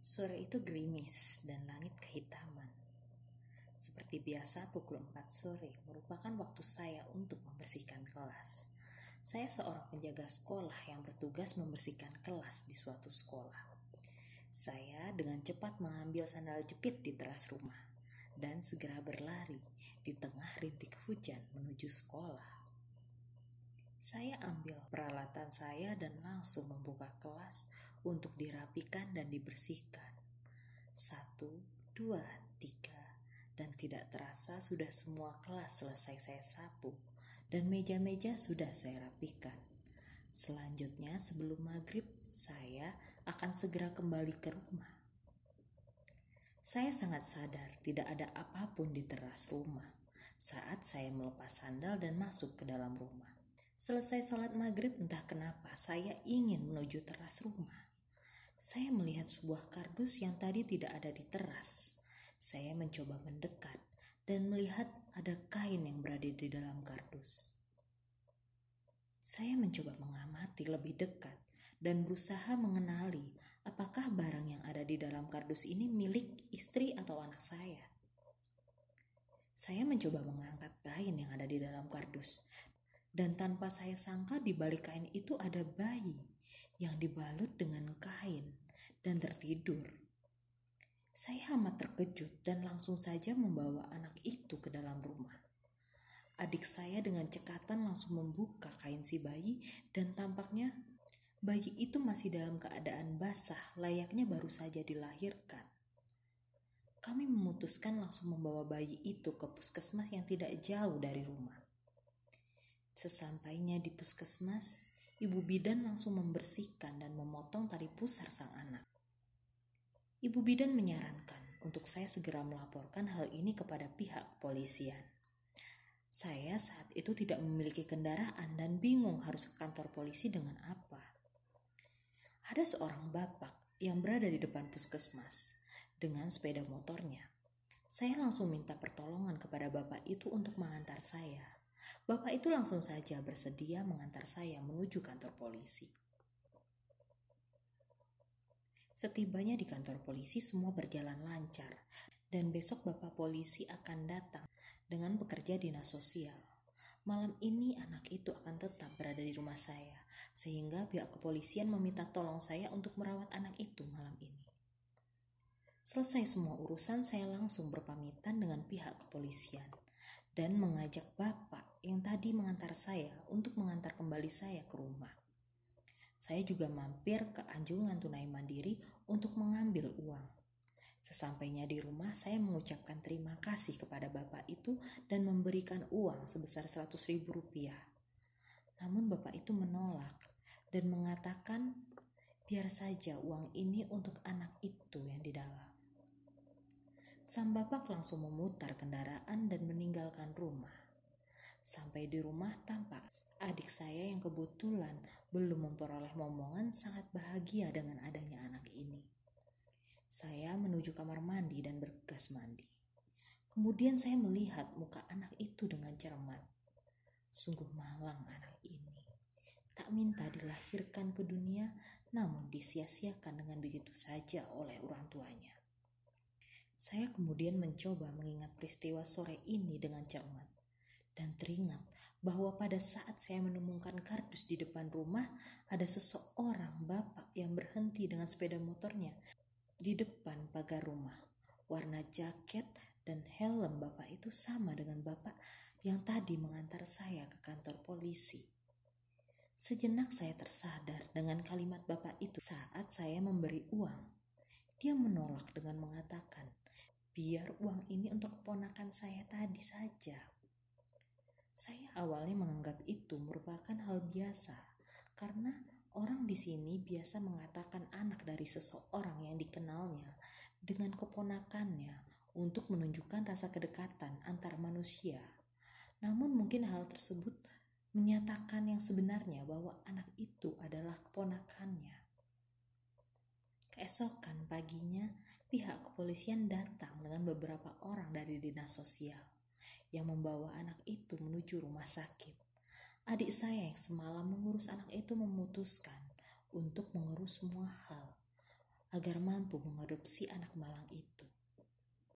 Sore itu gerimis dan langit kehitaman. Seperti biasa pukul 4 sore merupakan waktu saya untuk membersihkan kelas. Saya seorang penjaga sekolah yang bertugas membersihkan kelas di suatu sekolah. Saya dengan cepat mengambil sandal jepit di teras rumah dan segera berlari di tengah rintik hujan menuju sekolah. Saya ambil peralatan saya dan langsung membuka kelas untuk dirapikan dan dibersihkan. Satu, dua, tiga, dan tidak terasa sudah semua kelas selesai saya sapu dan meja-meja sudah saya rapikan. Selanjutnya sebelum maghrib saya akan segera kembali ke rumah. Saya sangat sadar tidak ada apa pun di teras rumah saat saya melepas sandal dan masuk ke dalam rumah. Selesai sholat maghrib, entah kenapa saya ingin menuju teras rumah. Saya melihat sebuah kardus yang tadi tidak ada di teras. Saya mencoba mendekat dan melihat ada kain yang berada di dalam kardus. Saya mencoba mengamati lebih dekat dan berusaha mengenali apakah barang yang ada di dalam kardus ini milik istri atau anak saya. Saya mencoba mengangkat kain yang ada di dalam kardus dan tanpa saya sangka di balik kain itu ada bayi yang dibalut dengan kain dan tertidur. Saya amat terkejut dan langsung saja membawa anak itu ke dalam rumah. Adik saya dengan cekatan langsung membuka kain si bayi dan tampaknya bayi itu masih dalam keadaan basah layaknya baru saja dilahirkan. Kami memutuskan langsung membawa bayi itu ke puskesmas yang tidak jauh dari rumah. Sesampainya di puskesmas, ibu bidan langsung membersihkan dan memotong tali pusar sang anak. Ibu bidan menyarankan untuk saya segera melaporkan hal ini kepada pihak kepolisian. Saya saat itu tidak memiliki kendaraan dan bingung harus ke kantor polisi dengan apa. Ada seorang bapak yang berada di depan puskesmas dengan sepeda motornya. Saya langsung minta pertolongan kepada bapak itu untuk mengantar saya. Bapak itu langsung saja bersedia mengantar saya menuju kantor polisi. Setibanya di kantor polisi semua berjalan lancar dan besok Bapak polisi akan datang dengan bekerja dinas sosial. Malam ini anak itu akan tetap berada di rumah saya, sehingga pihak kepolisian meminta tolong saya untuk merawat anak itu malam ini. Selesai semua urusan, saya langsung berpamitan dengan pihak kepolisian dan mengajak Bapak yang tadi mengantar saya untuk mengantar kembali saya ke rumah. Saya juga mampir ke anjungan tunai mandiri untuk mengambil uang. Sesampainya di rumah, saya mengucapkan terima kasih kepada bapak itu dan memberikan uang sebesar seratus ribu rupiah. Namun bapak itu menolak dan mengatakan biar saja uang ini untuk anak itu yang di dalam. Sang bapak langsung memutar kendaraan dan meninggalkan rumah. Sampai di rumah tampak adik saya yang kebetulan belum memperoleh momongan sangat bahagia dengan adanya anak ini. Saya menuju kamar mandi dan bergegas mandi. Kemudian saya melihat muka anak itu dengan cermat. Sungguh malang anak ini. Tak minta dilahirkan ke dunia, namun disia-siakan dengan begitu saja oleh orang tuanya. Saya kemudian mencoba mengingat peristiwa sore ini dengan cermat dan teringat bahwa pada saat saya menemukan kardus di depan rumah, ada seseorang bapak yang berhenti dengan sepeda motornya di depan pagar rumah. Warna jaket dan helm bapak itu sama dengan bapak yang tadi mengantar saya ke kantor polisi. Sejenak saya tersadar dengan kalimat bapak itu saat saya memberi uang. Dia menolak dengan mengatakan, biar uang ini untuk keponakan saya tadi saja. Saya awalnya menganggap itu merupakan hal biasa karena orang di sini biasa mengatakan anak dari seseorang yang dikenalnya dengan keponakannya untuk menunjukkan rasa kedekatan antar manusia. Namun mungkin hal tersebut menyatakan yang sebenarnya bahwa anak itu adalah keponakannya. Keesokan paginya, pihak kepolisian datang dengan beberapa orang dari dinas sosial yang membawa anak itu menuju rumah sakit. Adik saya yang semalam mengurus anak itu memutuskan untuk mengurus semua hal. agar mampu mengadopsi anak malang itu.